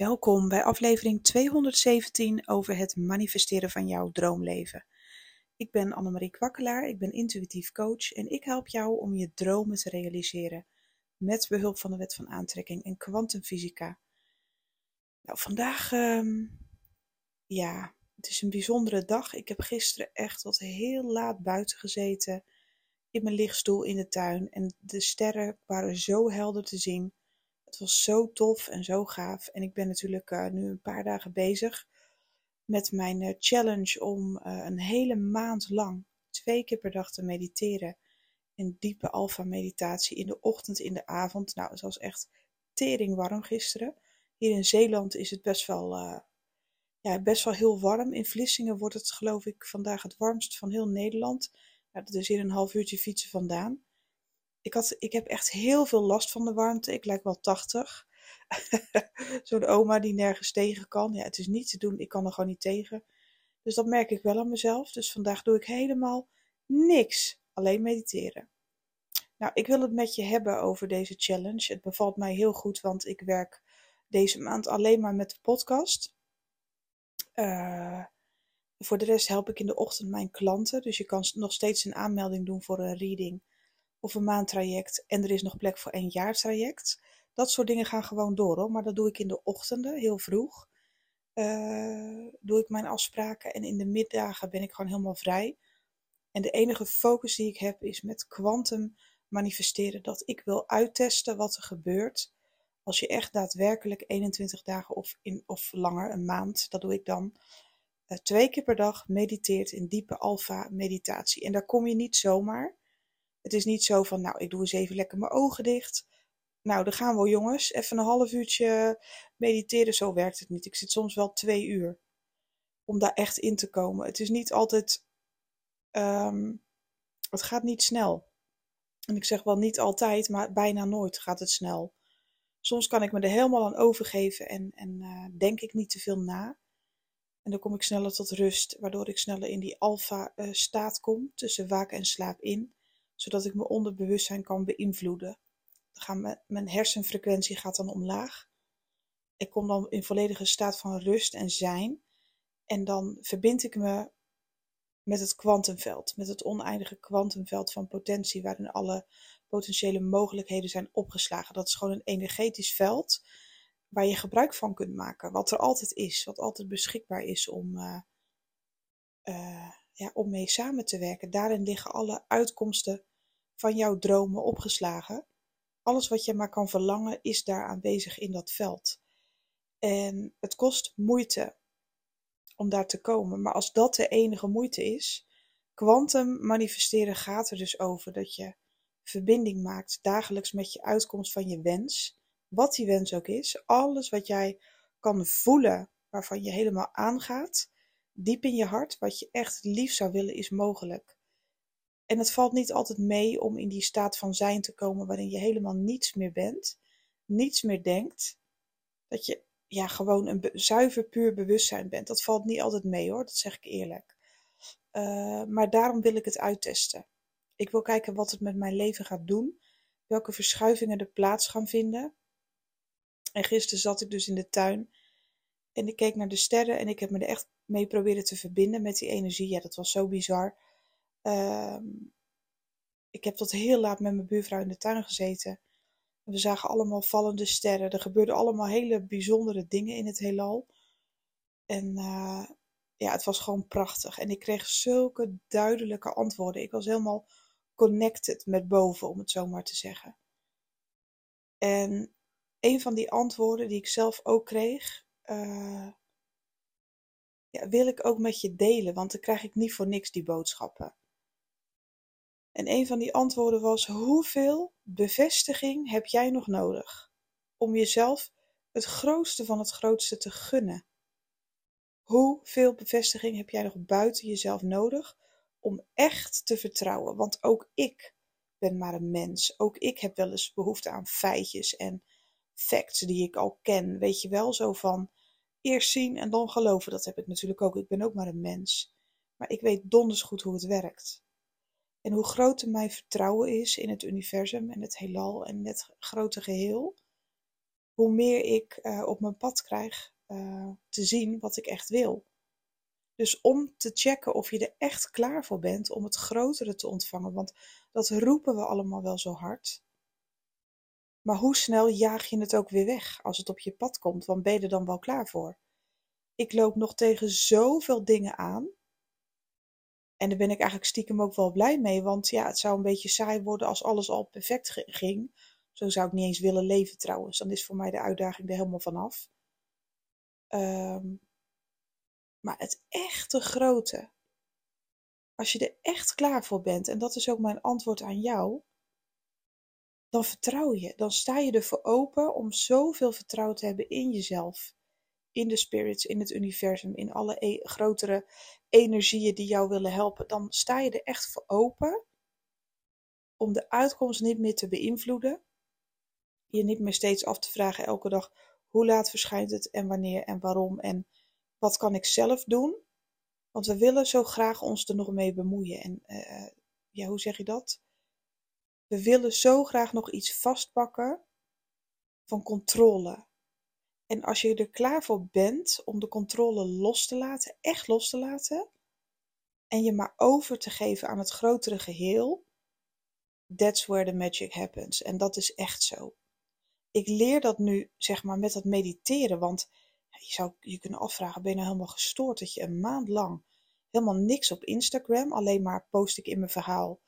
Welkom bij aflevering 217 over het manifesteren van jouw droomleven. Ik ben Annemarie Kwakkelaar, ik ben intuïtief coach en ik help jou om je dromen te realiseren met behulp van de wet van aantrekking en kwantumfysica. Nou, vandaag, ehm, ja, het is een bijzondere dag. Ik heb gisteren echt tot heel laat buiten gezeten in mijn lichtstoel in de tuin en de sterren waren zo helder te zien. Het was zo tof en zo gaaf. En ik ben natuurlijk uh, nu een paar dagen bezig met mijn uh, challenge om uh, een hele maand lang twee keer per dag te mediteren. In diepe alfa meditatie in de ochtend, in de avond. Nou, het was echt tering warm gisteren. Hier in Zeeland is het best wel, ja, best wel heel warm. In Vlissingen wordt het geloof ik vandaag het warmst van heel Nederland. Nou, dat is hier een half uurtje fietsen vandaan ik, had, ik heb echt heel veel last van de warmte. Ik lijk wel 80. Zo'n oma die nergens tegen kan. Ja, het is niet te doen. Ik kan er gewoon niet tegen. Dus dat merk ik wel aan mezelf. Dus vandaag doe ik helemaal niks. Alleen mediteren. Nou, ik wil het met je hebben over deze challenge. Het bevalt mij heel goed, want ik werk deze maand alleen maar met de podcast. Uh, voor de rest help ik in de ochtend mijn klanten. Dus je kan nog steeds een aanmelding doen voor een reading of een maandtraject en er is nog plek voor een jaartraject. Dat soort dingen gaan gewoon door hoor. Maar dat doe ik in de ochtenden, heel vroeg. Uh, doe ik mijn afspraken en in de middagen ben ik gewoon helemaal vrij. En de enige focus die ik heb is met kwantum manifesteren. Dat ik wil uittesten wat er gebeurt. Als je echt daadwerkelijk 21 dagen of, in, of langer, een maand, dat doe ik dan. Uh, twee keer per dag mediteert in diepe alfa meditatie. En daar kom je niet zomaar. Het is niet zo van, nou, ik doe eens even lekker mijn ogen dicht. Nou, dan gaan we jongens. Even een half uurtje mediteren. Zo werkt het niet. Ik zit soms wel twee uur om daar echt in te komen. Het is niet altijd. Um, het gaat niet snel. En ik zeg wel niet altijd, maar bijna nooit gaat het snel. Soms kan ik me er helemaal aan overgeven en, en uh, denk ik niet te veel na. En dan kom ik sneller tot rust, waardoor ik sneller in die alfa-staat uh, kom, tussen waken en slaap in zodat ik mijn onderbewustzijn kan beïnvloeden. Gaan mijn, hersenfrequentie gaat dan omlaag. Ik kom dan in volledige staat van rust en zijn. En dan verbind ik me met het kwantumveld, met het oneindige kwantumveld van potentie, waarin alle potentiële mogelijkheden zijn opgeslagen. Dat is gewoon een energetisch veld waar je gebruik van kunt maken, wat er altijd is, wat altijd beschikbaar is om, uh, uh, ja, om mee samen te werken. Daarin liggen alle uitkomsten van jouw dromen opgeslagen. Alles wat je maar kan verlangen is daar aanwezig in dat veld. En het kost moeite om daar te komen. Maar als dat de enige moeite is, kwantum manifesteren gaat er dus over dat je verbinding maakt dagelijks met je uitkomst van je wens. Wat die wens ook is. Alles wat jij kan voelen, waarvan je helemaal aangaat. Diep in je hart, wat je echt lief zou willen, is mogelijk. En het valt niet altijd mee om in die staat van zijn te komen waarin je helemaal niets meer bent, niets meer denkt. Dat je ja, gewoon een zuiver puur bewustzijn bent. Dat valt niet altijd mee hoor, dat zeg ik eerlijk. Uh, maar daarom wil ik het uittesten. Ik wil kijken wat het met mijn leven gaat doen, welke verschuivingen er plaats gaan vinden. En gisteren zat ik dus in de tuin en ik keek naar de sterren en ik heb me er echt mee proberen te verbinden met die energie. Ja, dat was zo bizar. Ehm, ik heb tot heel laat met mijn buurvrouw in de tuin gezeten. We zagen allemaal vallende sterren. Er gebeurden allemaal hele bijzondere dingen in het heelal. En uh, ja, het was gewoon prachtig. En ik kreeg zulke duidelijke antwoorden. Ik was helemaal connected met boven, om het zo maar te zeggen. En een van die antwoorden die ik zelf ook kreeg, uh, ja, wil ik ook met je delen, want dan krijg ik niet voor niks die boodschappen. En een van die antwoorden was: hoeveel bevestiging heb jij nog nodig om jezelf het grootste van het grootste te gunnen? Hoeveel bevestiging heb jij nog buiten jezelf nodig om echt te vertrouwen? Want ook ik ben maar een mens. Ook ik heb wel eens behoefte aan feitjes en facts die ik al ken. Weet je wel, zo van eerst zien en dan geloven. Dat heb ik natuurlijk ook. Ik ben ook maar een mens. Maar ik weet donders goed hoe het werkt. En hoe groter mijn vertrouwen is in het universum en het heelal en het grote geheel, hoe meer ik uh, op mijn pad krijg uh, te zien wat ik echt wil. Dus om te checken of je er echt klaar voor bent om het grotere te ontvangen, want dat roepen we allemaal wel zo hard. Maar hoe snel jaag je het ook weer weg als het op je pad komt? Want ben je er dan wel klaar voor? Ik loop nog tegen zoveel dingen aan. En daar ben ik eigenlijk stiekem ook wel blij mee. Want ja, het zou een beetje saai worden als alles al perfect ging. Zo zou ik niet eens willen leven trouwens. Dan is voor mij de uitdaging er helemaal vanaf. Um, maar het echte grote. Als je er echt klaar voor bent, en dat is ook mijn antwoord aan jou, dan vertrouw je. Dan sta je ervoor open om zoveel vertrouwen te hebben in jezelf, in de spirits, in het universum, in alle e grotere energieën die jou willen helpen. Dan sta je er echt voor open om de uitkomst niet meer te beïnvloeden. Je niet meer steeds af te vragen elke dag hoe laat verschijnt het en wanneer en waarom en wat kan ik zelf doen? Want we willen zo graag ons er nog mee bemoeien. En uh, ja, hoe zeg je dat? We willen zo graag nog iets vastpakken van controle. En als je er klaar voor bent om de controle los te laten, echt los te laten, en je maar over te geven aan het grotere geheel, that's where the magic happens. En dat is echt zo. Ik leer dat nu, zeg maar, met dat mediteren, want je zou je kunnen afvragen, ben je nou helemaal gestoord dat je een maand lang helemaal niks op Instagram, alleen maar post ik in mijn verhaal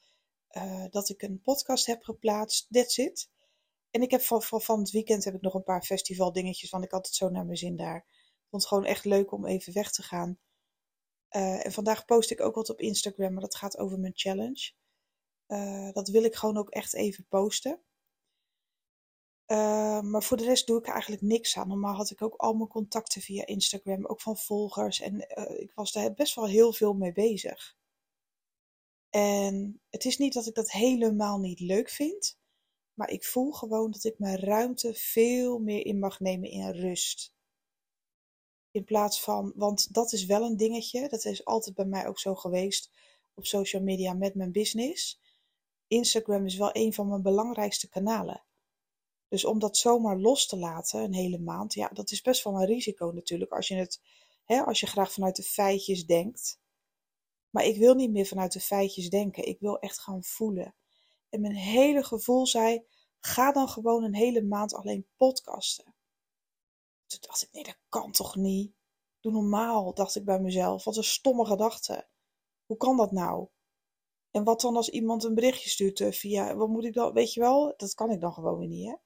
uh, dat ik een podcast heb geplaatst, that's it. En ik heb van, van, van het weekend heb ik nog een paar festivaldingetjes, want ik had het zo naar mijn zin daar. Ik vond het gewoon echt leuk om even weg te gaan. Uh, en vandaag post ik ook wat op Instagram, maar dat gaat over mijn challenge. Uh, dat wil ik gewoon ook echt even posten. Uh, maar voor de rest doe ik eigenlijk niks aan. Normaal had ik ook al mijn contacten via Instagram, ook van volgers. En ik was daar best wel heel veel mee bezig. En het is niet dat ik dat helemaal niet leuk vind. Maar ik voel gewoon dat ik mijn ruimte veel meer in mag nemen in rust. In plaats van, want dat is wel een dingetje. Dat is altijd bij mij ook zo geweest op social media met mijn business. Instagram is wel een van mijn belangrijkste kanalen. Dus om dat zomaar los te laten, een hele maand, ja, dat is best wel een risico natuurlijk. Als je, het, hè, als je graag vanuit de feitjes denkt. Maar ik wil niet meer vanuit de feitjes denken. Ik wil echt gaan voelen. En mijn hele gevoel zei: ga dan gewoon een hele maand alleen podcasten. Toen dacht ik: nee, dat kan toch niet? Doe normaal, dacht ik bij mezelf. Wat een stomme gedachte. Hoe kan dat nou? En wat dan als iemand een berichtje stuurt eh, via, wat moet ik dan, weet je wel, dat kan ik dan gewoon weer niet, hè?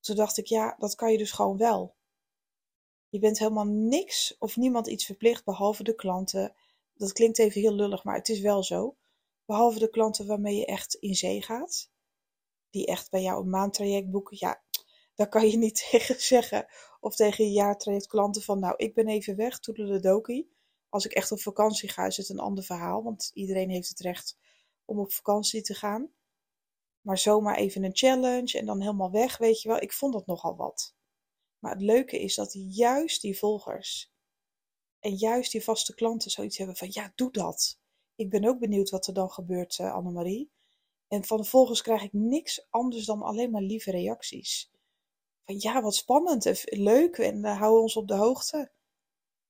Toen dacht ik, ja, dat kan je dus gewoon wel. Je bent helemaal niks of niemand iets verplicht behalve de klanten. Dat klinkt even heel lullig, maar het is wel zo. Behalve de klanten waarmee je echt in zee gaat. Die echt bij jou een maandtraject boeken. Ja, daar kan je niet tegen zeggen. Of tegen je jaartraject klanten van, nou, ik ben even weg, dokie. Als ik echt op vakantie ga, is het een ander verhaal. Want iedereen heeft het recht om op vakantie te gaan. Maar zomaar even een challenge en dan helemaal weg, weet je wel. Ik vond dat nogal wat. Maar het leuke is dat juist die volgers en juist die vaste klanten zoiets hebben van ja, doe dat. Ik ben ook benieuwd wat er dan gebeurt, uh, Annemarie. En van volgers krijg ik niks anders dan alleen maar lieve reacties. Van ja, wat spannend en leuk en hou ons op de hoogte.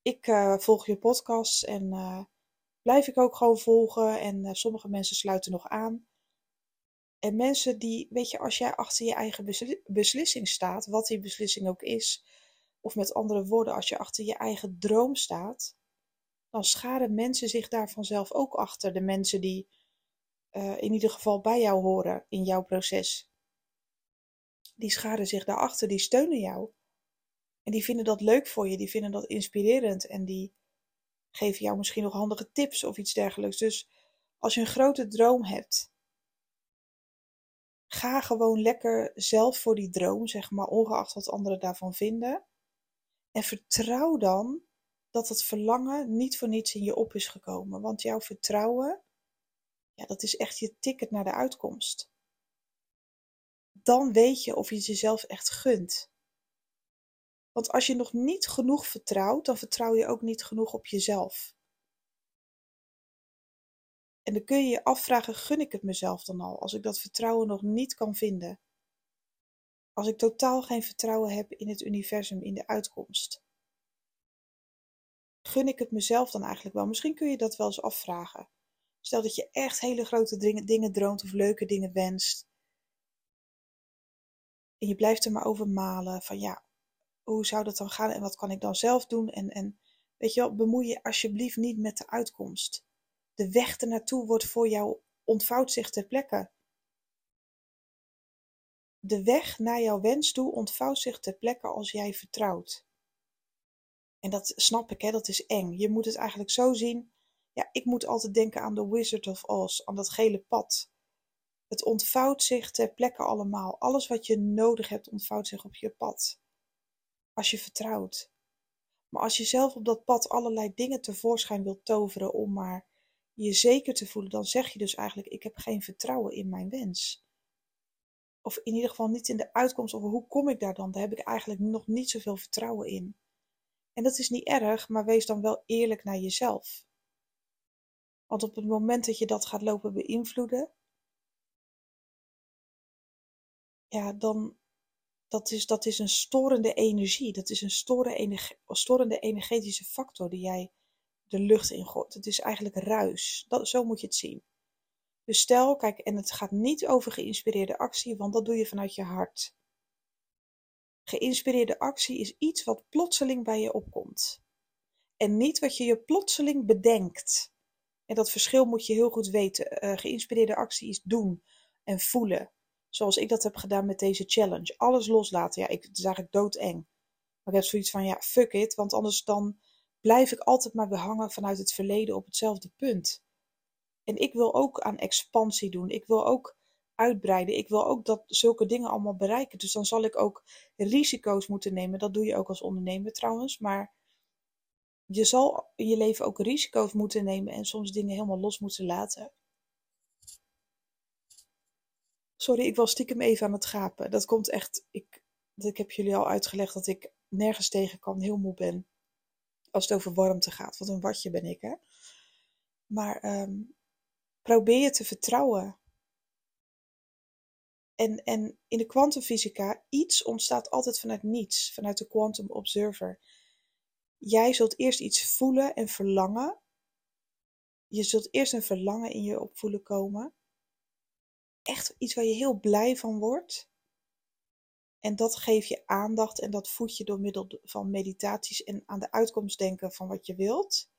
Ik uh, volg je podcasts en blijf ik ook gewoon volgen. En sommige mensen sluiten nog aan. En mensen die, weet je, als jij achter je eigen beslissing staat, wat die beslissing ook is, of met andere woorden, als je achter je eigen droom staat, dan scharen mensen zich daar vanzelf ook achter. De mensen die uh, in ieder geval bij jou horen in jouw proces. Die scharen zich daarachter, die steunen jou. En die vinden dat leuk voor je, die vinden dat inspirerend en die geven jou misschien nog handige tips of iets dergelijks. Dus als je een grote droom hebt Ga gewoon lekker zelf voor die droom, zeg maar, ongeacht wat anderen daarvan vinden. En vertrouw dan dat het verlangen niet voor niets in je op is gekomen. Want jouw vertrouwen, ja, dat is echt je ticket naar de uitkomst. Dan weet je of je het jezelf echt gunt. Want als je nog niet genoeg vertrouwt, dan vertrouw je ook niet genoeg op jezelf. En dan kun je je afvragen, gun ik het mezelf dan al, als ik dat vertrouwen nog niet kan vinden? Als ik totaal geen vertrouwen heb in het universum, in de uitkomst, gun ik het mezelf dan eigenlijk wel? Misschien kun je dat wel eens afvragen. Stel dat je echt hele grote dingen, droomt of leuke dingen wenst. En je blijft er maar over malen van ja, hoe zou dat dan gaan en wat kan ik dan zelf doen? En, en weet je wel, bemoei je alsjeblieft niet met de uitkomst. De weg ernaartoe wordt voor jou, ontvouwt zich ter plekke. De weg naar jouw wens toe ontvouwt zich ter plekke als jij vertrouwt. En dat snap ik, hè, dat is eng. Je moet het eigenlijk zo zien. Ja, ik moet altijd denken aan The Wizard of Oz, aan dat gele pad. Het ontvouwt zich ter plekke allemaal. Alles wat je nodig hebt ontvouwt zich op je pad. Als je vertrouwt. Maar als je zelf op dat pad allerlei dingen tevoorschijn wilt toveren om maar je zeker te voelen, dan zeg je dus eigenlijk: Ik heb geen vertrouwen in mijn wens. Of in ieder geval niet in de uitkomst, of hoe kom ik daar dan? Daar heb ik eigenlijk nog niet zoveel vertrouwen in. En dat is niet erg, maar wees dan wel eerlijk naar jezelf. Want op het moment dat je dat gaat lopen beïnvloeden, ja, dan dat is, dat is een storende energie. Dat is een storende, energetische factor die jij de lucht in gooit. Het is eigenlijk ruis. Dat, zo moet je het zien. Dus stel, kijk, en het gaat niet over geïnspireerde actie, want dat doe je vanuit je hart. Geïnspireerde actie is iets wat plotseling bij je opkomt. En niet wat je je plotseling bedenkt. En dat verschil moet je heel goed weten. Uh, geïnspireerde actie is doen en voelen. Zoals ik dat heb gedaan met deze challenge. Alles loslaten. Ja, ik, het is eigenlijk doodeng. Maar ik heb zoiets van, ja, fuck it. Want anders dan blijf ik altijd maar weer hangen vanuit het verleden op hetzelfde punt. En ik wil ook aan expansie doen. Ik wil ook uitbreiden. Ik wil ook dat zulke dingen allemaal bereiken. Dus dan zal ik ook risico's moeten nemen. Dat doe je ook als ondernemer trouwens. Maar je zal in je leven ook risico's moeten nemen en soms dingen helemaal los moeten laten. Sorry, ik was stiekem even aan het gapen. Dat komt echt. Ik, ik heb jullie al uitgelegd dat ik nergens tegen kan, heel moe ben. Als het over warmte gaat. Wat een watje ben ik, hè? Maar um, probeer je te vertrouwen. En, en in de kwantumfysica, iets ontstaat altijd vanuit niets, vanuit de quantum observer. Jij zult eerst iets voelen en verlangen. Je zult eerst een verlangen in je opvoelen komen. Echt iets waar je heel blij van wordt. En dat geef je aandacht en dat voed je door middel van meditaties en aan de uitkomst denken van wat je wilt.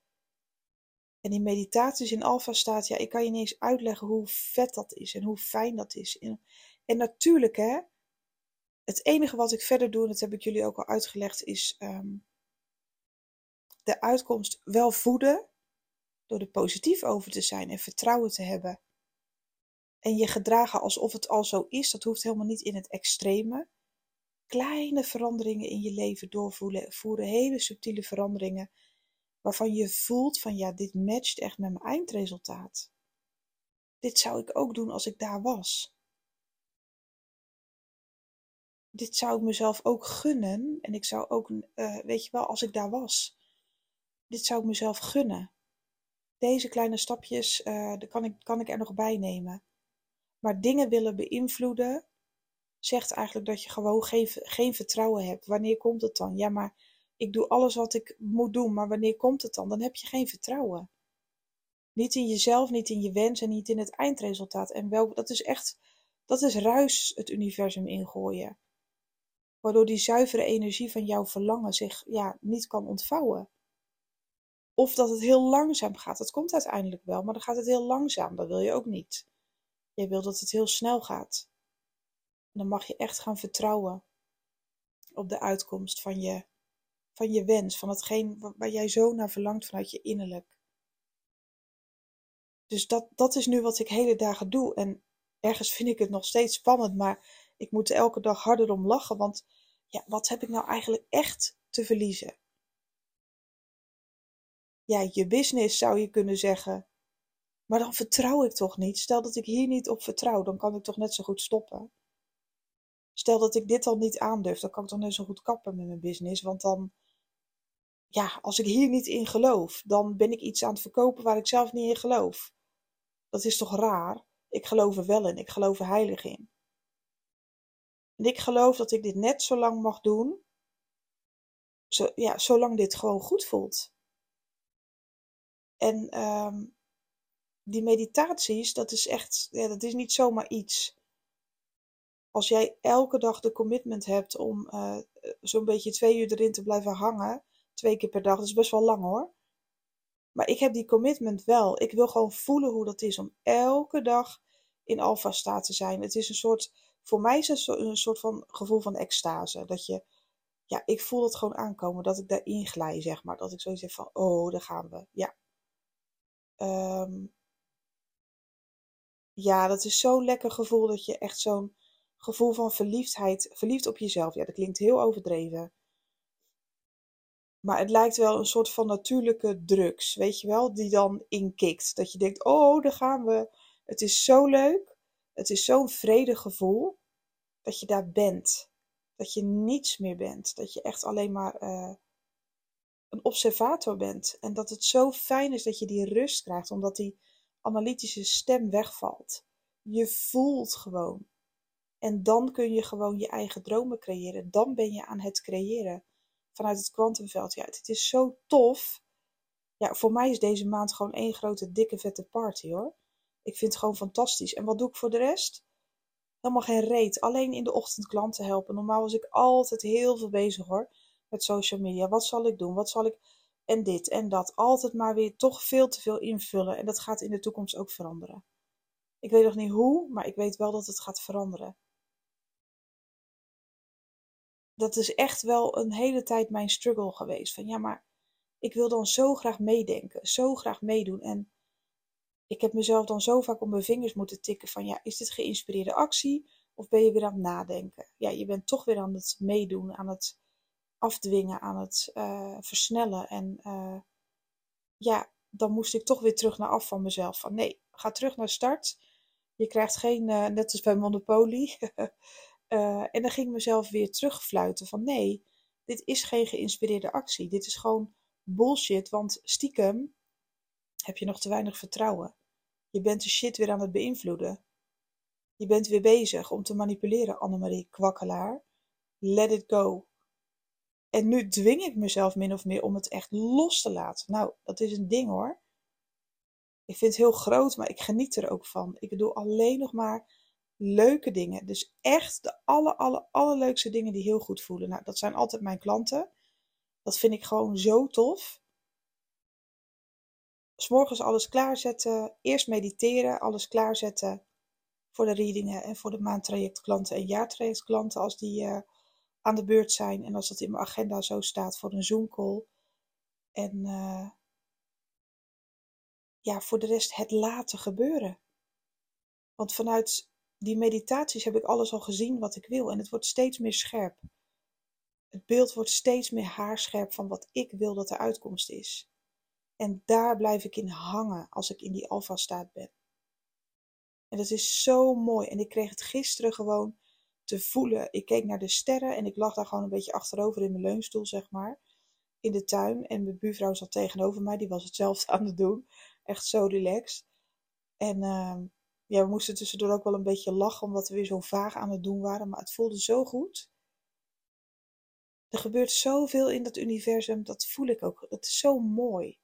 En in meditaties in alfa staat, ja, ik kan je niet eens uitleggen hoe vet dat is en hoe fijn dat is. En natuurlijk, hè, het enige wat ik verder doe, en dat heb ik jullie ook al uitgelegd, is ehm, de uitkomst wel voeden. Door er positief over te zijn en vertrouwen te hebben. En je gedragen alsof het al zo is, dat hoeft helemaal niet in het extreme. Kleine veranderingen in je leven doorvoeren, voeren hele subtiele veranderingen waarvan je voelt van ja, dit matcht echt met mijn eindresultaat. Dit zou ik ook doen als ik daar was. Dit zou ik mezelf ook gunnen en ik zou ook, uh, weet je wel, als ik daar was. Dit zou ik mezelf gunnen. Deze kleine stapjes uh, kan, ik, kan ik er nog bij nemen. Maar dingen willen beïnvloeden, zegt eigenlijk dat je gewoon geen, geen vertrouwen hebt. Wanneer komt het dan? Ja, maar ik doe alles wat ik moet doen, maar wanneer komt het dan? Dan heb je geen vertrouwen. Niet in jezelf, niet in je wens en niet in het eindresultaat. En wel, dat is echt, dat is ruis het universum ingooien. Waardoor die zuivere energie van jouw verlangen zich ja, niet kan ontvouwen. Of dat het heel langzaam gaat. Dat komt uiteindelijk wel, maar dan gaat het heel langzaam. Dat wil je ook niet. Je wil dat het heel snel gaat. En dan mag je echt gaan vertrouwen op de uitkomst van je van je wens, van hetgeen waar jij zo naar verlangt vanuit je innerlijk. Dus dat, dat is nu wat ik hele dagen doe. En ergens vind ik het nog steeds spannend, maar ik moet elke dag harder om lachen. Want ja, wat heb ik nou eigenlijk echt te verliezen? Ja, je business zou je kunnen zeggen. Maar dan vertrouw ik toch niet. Stel dat ik hier niet op vertrouw, dan kan ik toch net zo goed stoppen. Stel dat ik dit al niet aandurf, dan kan ik toch net zo goed kappen met mijn business. Want dan, ja, als ik hier niet in geloof, dan ben ik iets aan het verkopen waar ik zelf niet in geloof. Dat is toch raar? Ik geloof er wel in, ik geloof er heilig in. En ik geloof dat ik dit net zo lang mag doen, zo, ja, zolang dit gewoon goed voelt. En ehm, die meditaties, dat is echt, ja, dat is niet zomaar iets. Als jij elke dag de commitment hebt om uh, zo'n beetje twee uur erin te blijven hangen, twee keer per dag, dat is best wel lang hoor. Maar ik heb die commitment wel. Ik wil gewoon voelen hoe dat is om elke dag in alfa staat te zijn. Het is een soort, voor mij is het een soort van gevoel van extase. Dat je, ja, ik voel het gewoon aankomen, dat ik daarin glij, zeg maar. Dat ik zoiets heb van, oh, daar gaan we. Ja. Um, ja, dat is zo'n lekker gevoel dat je echt zo'n gevoel van verliefdheid, verliefd op jezelf. Ja, dat klinkt heel overdreven. Maar het lijkt wel een soort van natuurlijke drugs, weet je wel, die dan inkikt. Dat je denkt, oh, daar gaan we. Het is zo leuk. Het is zo'n vredig gevoel dat je daar bent. Dat je niets meer bent. Dat je echt alleen maar uh, een observator bent. En dat het zo fijn is dat je die rust krijgt, omdat die analytische stem wegvalt. Je voelt gewoon. En dan kun je gewoon je eigen dromen creëren. Dan ben je aan het creëren vanuit het kwantumveld. Ja, het is zo tof. Ja, voor mij is deze maand gewoon één grote dikke vette party hoor. Ik vind het gewoon fantastisch. En wat doe ik voor de rest? Helemaal geen reet. Alleen in de ochtend klanten helpen. Normaal was ik altijd heel veel bezig hoor. Met social media. Wat zal ik doen? Wat zal ik. En dit en dat. Altijd maar weer toch veel te veel invullen. En dat gaat in de toekomst ook veranderen. Ik weet nog niet hoe, maar ik weet wel dat het gaat veranderen dat is echt wel een hele tijd mijn struggle geweest. Van ja, maar ik wil dan zo graag meedenken, zo graag meedoen. En ik heb mezelf dan zo vaak op mijn vingers moeten tikken van ja, is dit geïnspireerde actie of ben je weer aan het nadenken? Ja, je bent toch weer aan het meedoen, aan het afdwingen, aan het uh, versnellen. En uh, ja, dan moest ik toch weer terug naar af van mezelf. Van nee, ga terug naar start. Je krijgt geen, uh, net als bij Monopoly, en dan ging ik mezelf weer terugfluiten van nee, dit is geen geïnspireerde actie. Dit is gewoon bullshit, want stiekem heb je nog te weinig vertrouwen. Je bent de shit weer aan het beïnvloeden. Je bent weer bezig om te manipuleren, Annemarie Kwakkelaar. Let it go. En nu dwing ik mezelf min of meer om het echt los te laten. Nou, dat is een ding hoor. Ik vind het heel groot, maar ik geniet er ook van. Ik doe alleen nog maar leuke dingen. Dus echt de aller, aller, allerleukste dingen die heel goed voelen. Nou, dat zijn altijd mijn klanten. Dat vind ik gewoon zo tof. S'morgens alles klaarzetten. Eerst mediteren, alles klaarzetten. Voor de readingen en voor de maandtrajectklanten en jaartrajectklanten als die uh, aan de beurt zijn. En als dat in mijn agenda zo staat voor een Zoom call. En uh, ja, voor de rest het laten gebeuren. Want vanuit die meditaties heb ik alles al gezien wat ik wil en het wordt steeds meer scherp. Het beeld wordt steeds meer haarscherp van wat ik wil dat de uitkomst is. En daar blijf ik in hangen als ik in die alfa-staat ben. En dat is zo mooi. En ik kreeg het gisteren gewoon te voelen. Ik keek naar de sterren en ik lag daar gewoon een beetje achterover in mijn leunstoel, zeg maar. In de tuin. En mijn buurvrouw zat tegenover mij. Die was hetzelfde aan het doen. Echt zo relaxed. En uh, ja, we moesten tussendoor ook wel een beetje lachen omdat we weer zo vaag aan het doen waren, maar het voelde zo goed. Er gebeurt zoveel in dat universum, dat voel ik ook. Het is zo mooi.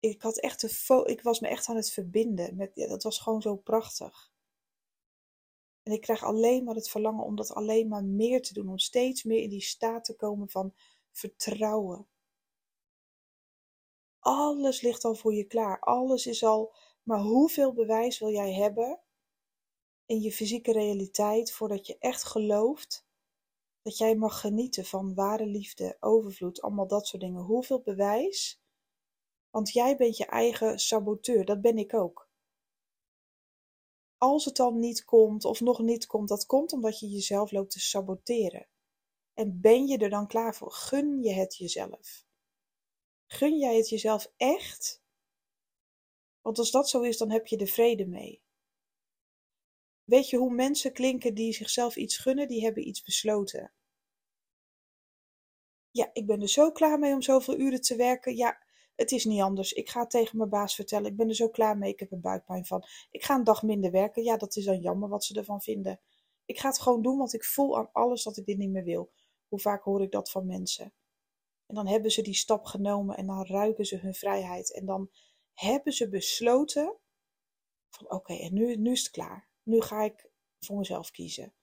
Ik, had echt de ik was me echt aan het verbinden. Met, ja, dat was gewoon zo prachtig. En ik krijg alleen maar het verlangen om dat alleen maar meer te doen. Om steeds meer in die staat te komen van vertrouwen. Alles ligt al voor je klaar. Alles is al maar hoeveel bewijs wil jij hebben in je fysieke realiteit voordat je echt gelooft dat jij mag genieten van ware liefde, overvloed, allemaal dat soort dingen? Hoeveel bewijs? Want jij bent je eigen saboteur, dat ben ik ook. Als het dan niet komt of nog niet komt, dat komt omdat je jezelf loopt te saboteren. En ben je er dan klaar voor? Gun je het jezelf? Gun jij het jezelf echt want als dat zo is, dan heb je de vrede mee. Weet je hoe mensen klinken die zichzelf iets gunnen, die hebben iets besloten. Ja, ik ben er zo klaar mee om zoveel uren te werken. Ja, het is niet anders. Ik ga tegen mijn baas vertellen, ik ben er zo klaar mee, ik heb er buikpijn van. Ik ga een dag minder werken. Ja, dat is dan jammer wat ze ervan vinden. Ik ga het gewoon doen, want ik voel aan alles dat ik dit niet meer wil. Hoe vaak hoor ik dat van mensen? En dan hebben ze die stap genomen en dan ruiken ze hun vrijheid. En dan hebben ze besloten van oké, en nu, nu is het klaar. Nu ga ik voor mezelf kiezen.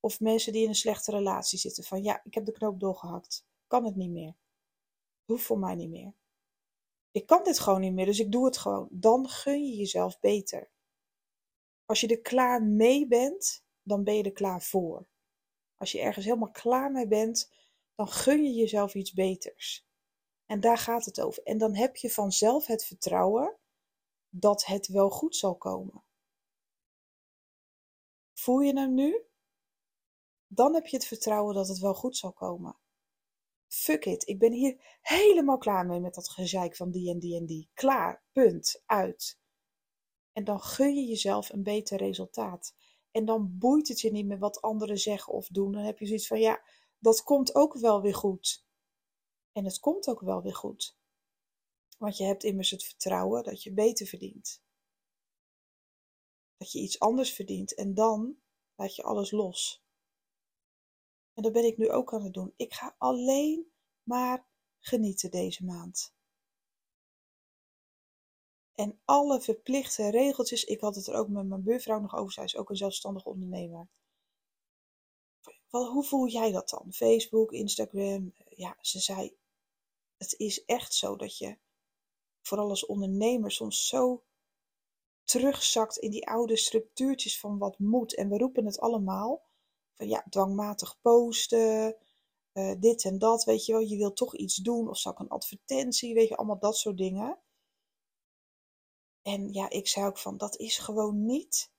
Of mensen die in een slechte relatie zitten van ja, ik heb de knoop doorgehakt. Kan het niet meer. Hoeft voor mij niet meer. Ik kan dit gewoon niet meer, dus ik doe het gewoon. Dan gun je jezelf beter. Als je er klaar mee bent, dan ben je er klaar voor. Als je ergens helemaal klaar mee bent, dan gun je jezelf iets beters. En daar gaat het over. En dan heb je vanzelf het vertrouwen dat het wel goed zal komen. Voel je hem nu? Dan heb je het vertrouwen dat het wel goed zal komen. Fuck it, ik ben hier helemaal klaar mee met dat gezeik van die en die en die. Klaar, punt, uit. En dan gun je jezelf een beter resultaat. En dan boeit het je niet meer wat anderen zeggen of doen. Dan heb je zoiets van, ja, dat komt ook wel weer goed. En het komt ook wel weer goed. Want je hebt immers het vertrouwen dat je beter verdient. Dat je iets anders verdient en dan laat je alles los. En dat ben ik nu ook aan het doen. Ik ga alleen maar genieten deze maand. En alle verplichte regeltjes, ik had het er ook met mijn buurvrouw nog over, zij is ook een zelfstandig ondernemer. hoe voel jij dat dan? Facebook, Instagram, ja, ze zei, het is echt zo dat je, vooral als ondernemer, soms zo terugzakt in die oude structuurtjes van wat moet. En we roepen het allemaal, van ja, dwangmatig posten, uh, dit en dat, weet je wel. Je wilt toch iets doen of ik een advertentie, weet je, allemaal dat soort dingen. En ja, ik zei ook van, dat is gewoon niet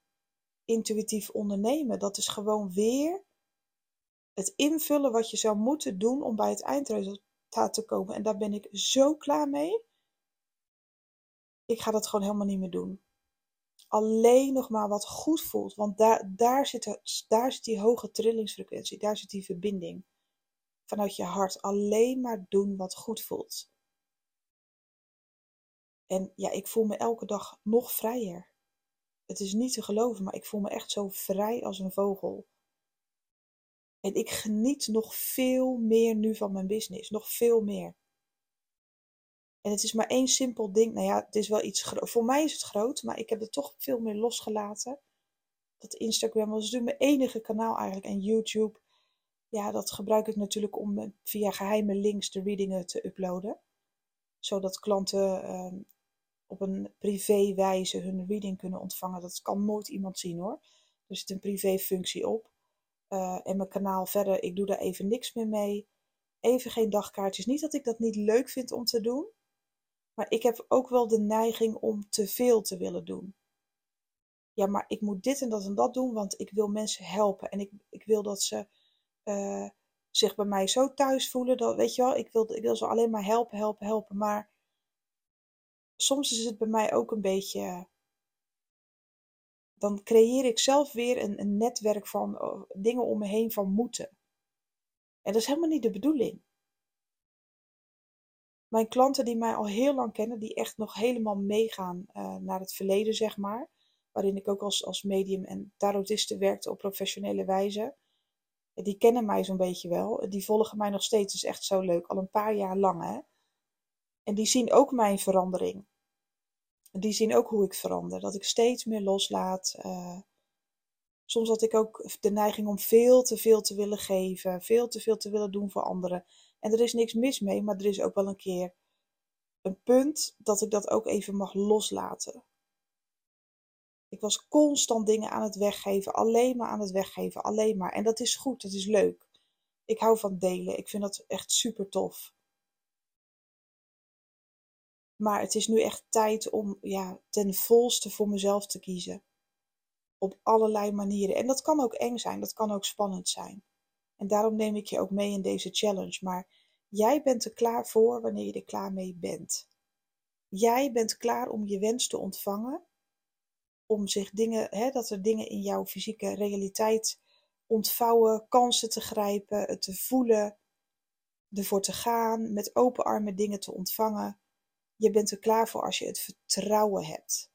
intuïtief ondernemen. Dat is gewoon weer het invullen wat je zou moeten doen om bij het eindresultaat te komen. En daar ben ik zo klaar mee. Ik ga dat gewoon helemaal niet meer doen. Alleen nog maar wat goed voelt. Want daar, daar, zit, daar zit die hoge trillingsfrequentie. Daar zit die verbinding. Vanuit je hart. Alleen maar doen wat goed voelt. En ja, ik voel me elke dag nog vrijer. Het is niet te geloven, maar ik voel me echt zo vrij als een vogel. En ik geniet nog veel meer nu van mijn business. Nog veel meer. En het is maar één simpel ding. Nou ja, het is wel iets groot. Voor mij is het groot, maar ik heb het toch veel meer losgelaten. Dat Instagram was dus mijn enige kanaal eigenlijk. En YouTube, ja, dat gebruik ik natuurlijk om via geheime links de readingen te uploaden. Zodat klanten ehm, op een privé wijze hun reading kunnen ontvangen. Dat kan nooit iemand zien hoor. Er zit een privé functie op. Uh, en mijn kanaal verder, ik doe daar even niks meer mee. Even geen dagkaartjes. Niet dat ik dat niet leuk vind om te doen. Maar ik heb ook wel de neiging om te veel te willen doen. Ja, maar ik moet dit en dat en dat doen, want ik wil mensen helpen. En ik, ik wil dat ze uh, zich bij mij zo thuis voelen. Dat, weet je wel, ik wil, ik wil ze alleen maar helpen, helpen, helpen. Maar soms is het bij mij ook een beetje. Dan creëer ik zelf weer een, een netwerk van oh, dingen om me heen van moeten. En dat is helemaal niet de bedoeling. Mijn klanten die mij al heel lang kennen, die echt nog helemaal meegaan uh, naar het verleden, zeg maar. Waarin ik ook als, als medium en tarotiste werkte op professionele wijze. Die kennen mij zo'n beetje wel. Die volgen mij nog steeds. is echt zo leuk. Al een paar jaar lang, hè. En die zien ook mijn verandering. Die zien ook hoe ik verander. Dat ik steeds meer loslaat. Uh, soms had ik ook de neiging om veel te veel te willen geven. Veel te veel te willen doen voor anderen. En er is niks mis mee, maar er is ook wel een keer een punt dat ik dat ook even mag loslaten. Ik was constant dingen aan het weggeven, alleen maar aan het weggeven, alleen maar. En dat is goed, dat is leuk. Ik hou van delen, ik vind dat echt super tof. Maar het is nu echt tijd om ja, ten volste voor mezelf te kiezen. Op allerlei manieren. En dat kan ook eng zijn, dat kan ook spannend zijn. En daarom neem ik je ook mee in deze challenge. Maar jij bent er klaar voor wanneer je er klaar mee bent. Jij bent klaar om je wens te ontvangen. Om zich dingen, hè, dat er dingen in jouw fysieke realiteit ontvouwen, kansen te grijpen, het te voelen, ervoor te gaan, met open armen dingen te ontvangen. Je bent er klaar voor als je het vertrouwen hebt.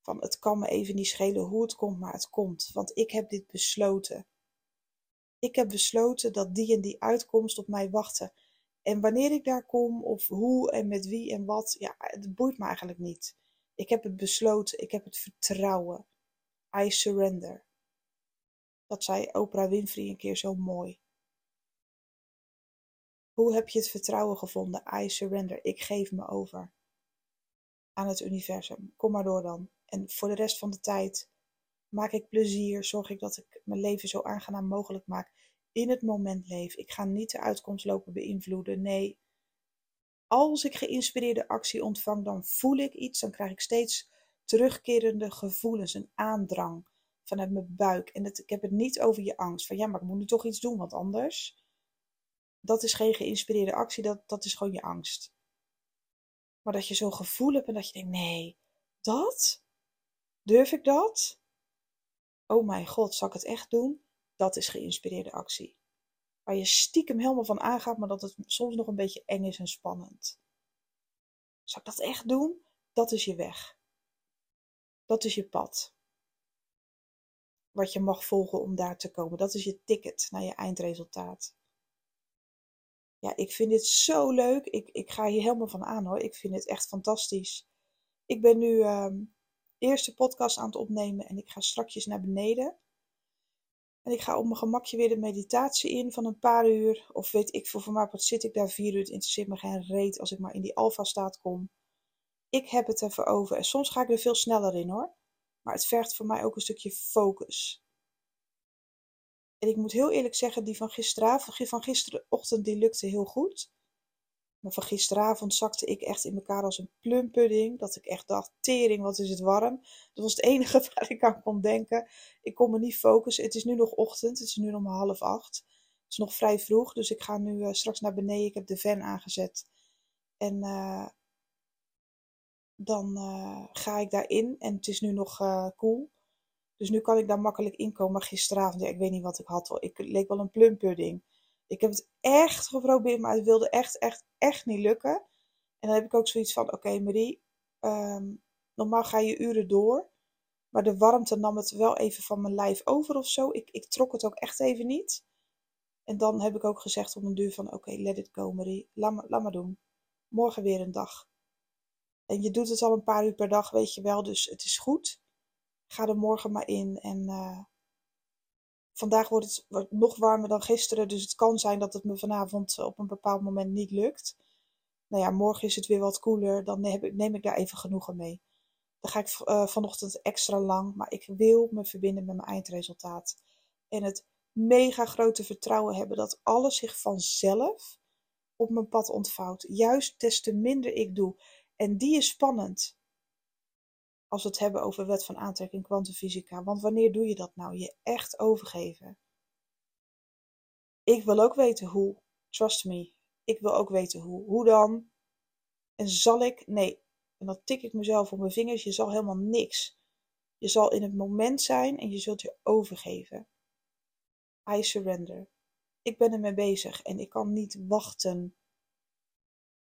Van het kan me even niet schelen hoe het komt, maar het komt. Want ik heb dit besloten. Ik heb besloten dat die en die uitkomst op mij wachten. En wanneer ik daar kom, of hoe en met wie en wat, ja, het boeit me eigenlijk niet. Ik heb het besloten, ik heb het vertrouwen. I surrender. Dat zei Oprah Winfrey een keer zo mooi. Hoe heb je het vertrouwen gevonden? I surrender. Ik geef me over aan het universum. Kom maar door dan. En voor de rest van de tijd maak ik plezier. Zorg ik dat ik mijn leven zo aangenaam mogelijk maak. In het moment leef. Ik ga niet de uitkomst lopen beïnvloeden. Nee. Als ik geïnspireerde actie ontvang, dan voel ik iets. Dan krijg ik steeds terugkerende gevoelens. Een aandrang vanuit mijn buik. En ik heb het niet over je angst. Van ja, maar ik moet nu toch iets doen, want anders. Dat is geen geïnspireerde actie, dat, dat is gewoon je angst. Maar dat je zo'n gevoel hebt en dat je denkt: nee, dat? Durf ik dat? Oh mijn god, zal ik het echt doen? Dat is geïnspireerde actie. Waar je stiekem helemaal van aangaat, maar dat het soms nog een beetje eng is en spannend. Zal ik dat echt doen? Dat is je weg. Dat is je pad wat je mag volgen om daar te komen. Dat is je ticket naar je eindresultaat. Ja, ik vind dit zo leuk. Ik, ik ga hier helemaal van aan hoor. Ik vind het echt fantastisch. Ik ben nu um, eerste podcast aan het opnemen en ik ga strakjes naar beneden. En ik ga op mijn gemakje weer de meditatie in van een paar uur. Of weet ik voor mij wat zit ik daar vier uur. Het interesseert me geen reet als ik maar in die alfa staat kom. Ik heb het even over. En soms ga ik er veel sneller in hoor. Maar het vergt voor mij ook een stukje focus. En ik moet heel eerlijk zeggen, die van gisteravond, van gisterochtend, die lukte heel goed. Maar van gisteravond zakte ik echt in elkaar als een plumpudding. Dat ik echt dacht, tering, wat is het warm. Dat was het enige waar ik aan kon denken. Ik kon me niet focussen. Het is nu nog ochtend, het is nu nog half acht. Het is nog vrij vroeg, dus ik ga nu uh, straks naar beneden. Ik heb de van aangezet. En uh, dan uh, ga ik daarin. En het is nu nog koel. Dus nu kan ik daar makkelijk inkomen. Maar gisteravond, ik weet niet wat ik had. Ik leek wel een plumpudding. Ik heb het echt geprobeerd, maar het wilde echt, echt, echt niet lukken. En dan heb ik ook zoiets van: oké, Marie, um, normaal ga je uren door. Maar de warmte nam het wel even van mijn lijf over of zo. Ik, ik trok het ook echt even niet. En dan heb ik ook gezegd op een duur van: oké, let it go, Marie. Laat maar, laat maar doen. Morgen weer een dag. En je doet het al een paar uur per dag, weet je wel, dus het is goed. Ga er morgen maar in. En uh, vandaag wordt het nog warmer dan gisteren, dus het kan zijn dat het me vanavond op een bepaald moment niet lukt. Nou ja, morgen is het weer wat koeler, dan neem ik, daar even genoegen mee. Dan ga ik uh, vanochtend extra lang, maar ik wil me verbinden met mijn eindresultaat. En het mega grote vertrouwen hebben dat alles zich vanzelf op mijn pad ontvouwt. Juist des te minder ik doe. En die is spannend. Als we het hebben over wet van aantrekking, kwantumfysica. Want wanneer doe je dat nou? Je echt overgeven. Ik wil ook weten hoe. Trust me. Ik wil ook weten hoe. Hoe dan? En zal ik? Nee. En dan tik ik mezelf op mijn vingers. Je zal helemaal niks. Je zal in het moment zijn en je zult je overgeven. I surrender. Ik ben ermee bezig en ik kan niet wachten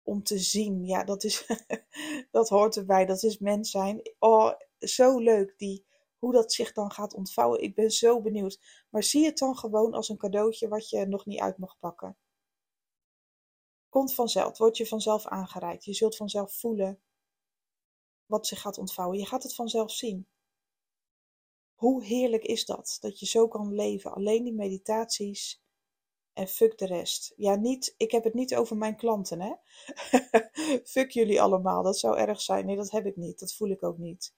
om te zien. Ja, dat, is, dat hoort erbij. Dat is mens zijn. Oh, zo leuk die, hoe dat zich dan gaat ontvouwen. Ik ben zo benieuwd. Maar zie het dan gewoon als een cadeautje wat je nog niet uit mag pakken. Komt vanzelf. Het wordt je vanzelf aangereikt. Je zult vanzelf voelen wat zich gaat ontvouwen. Je gaat het vanzelf zien. Hoe heerlijk is dat? Dat je zo kan leven. Alleen die meditaties en fuck de rest. Ja, niet, ik heb het niet over mijn klanten, hè. fuck jullie allemaal, dat zou erg zijn. Nee, dat heb ik niet, dat voel ik ook niet.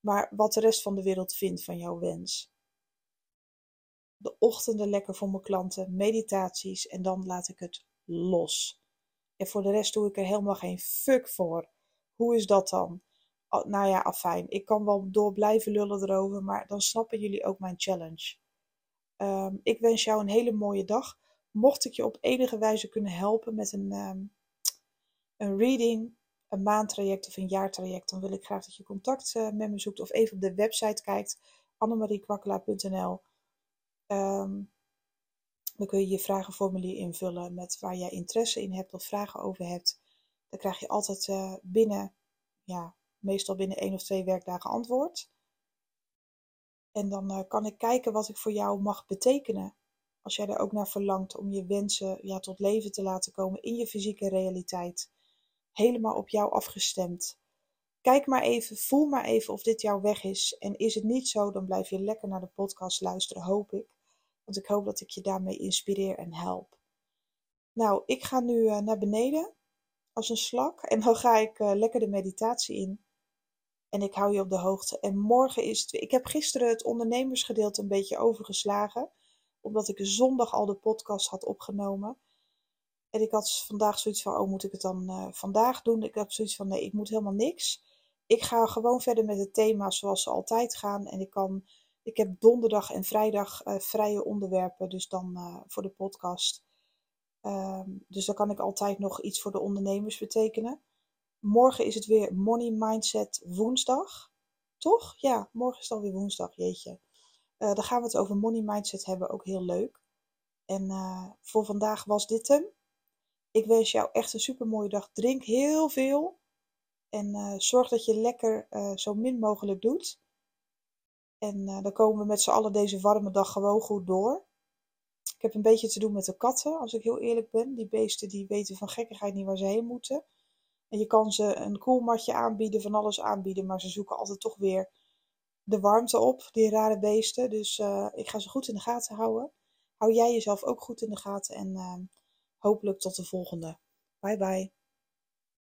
Maar wat de rest van de wereld vindt van jouw wens. De ochtenden lekker voor mijn klanten, meditaties en dan laat ik het los. En voor de rest doe ik er helemaal geen fuck voor. Hoe is dat dan? nou ja, afijn. Ik kan wel door blijven lullen erover, maar dan snappen jullie ook mijn challenge. Um, ik wens jou een hele mooie dag mocht ik je op enige wijze kunnen helpen met een, ehm, een reading, een maandtraject of een jaartraject, dan wil ik graag dat je contact uh, met me zoekt of even op de website kijkt, annemariekwakkelaar.nl. Um, ehm, dan kun je je vragenformulier invullen met waar jij interesse in hebt of vragen over hebt. Dan krijg je altijd uh, binnen, ja, meestal binnen één of twee werkdagen antwoord. En dan kan ik kijken wat ik voor jou mag betekenen. Als jij er ook naar verlangt om je wensen ja, tot leven te laten komen in je fysieke realiteit. Helemaal op jou afgestemd. Kijk maar even, voel maar even of dit jouw weg is. En is het niet zo, dan blijf je lekker naar de podcast luisteren, hoop ik. Want ik hoop dat ik je daarmee inspireer en help. Nou, ik ga nu uh, naar beneden als een slak. En dan ga ik uh, lekker de meditatie in. En ik hou je op de hoogte. En morgen is het. Ik heb gisteren het ondernemersgedeelte een beetje overgeslagen. Omdat ik zondag al de podcast had opgenomen. En ik had vandaag zoiets van: oh, moet ik het dan uh, vandaag doen? Ik heb zoiets van: nee, ik moet helemaal niks. Ik ga gewoon verder met het thema zoals ze altijd gaan. En ik kan. Ik heb donderdag en vrijdag uh, vrije onderwerpen, dus dan uh, voor de podcast. Um, dus dan kan ik altijd nog iets voor de ondernemers betekenen. Morgen is het weer Money Mindset woensdag. Toch? Ja, morgen is het alweer woensdag, jeetje. Uh, dan gaan we het over Money Mindset hebben, ook heel leuk. En voor vandaag was dit hem. Ik wens jou echt een super mooie dag. Drink heel veel. En uh, zorg dat je lekker zo min mogelijk doet. En dan komen we met z'n allen deze warme dag gewoon goed door. Ik heb een beetje te doen met de katten, als ik heel eerlijk ben. Die beesten die weten van gekkigheid niet waar ze heen moeten. En je kan ze een koelmatje aanbieden, van alles aanbieden, maar ze zoeken altijd toch weer de warmte op, die rare beesten. Dus ik ga ze goed in de gaten houden. Hou jij jezelf ook goed in de gaten en hopelijk tot de volgende. Bye bye.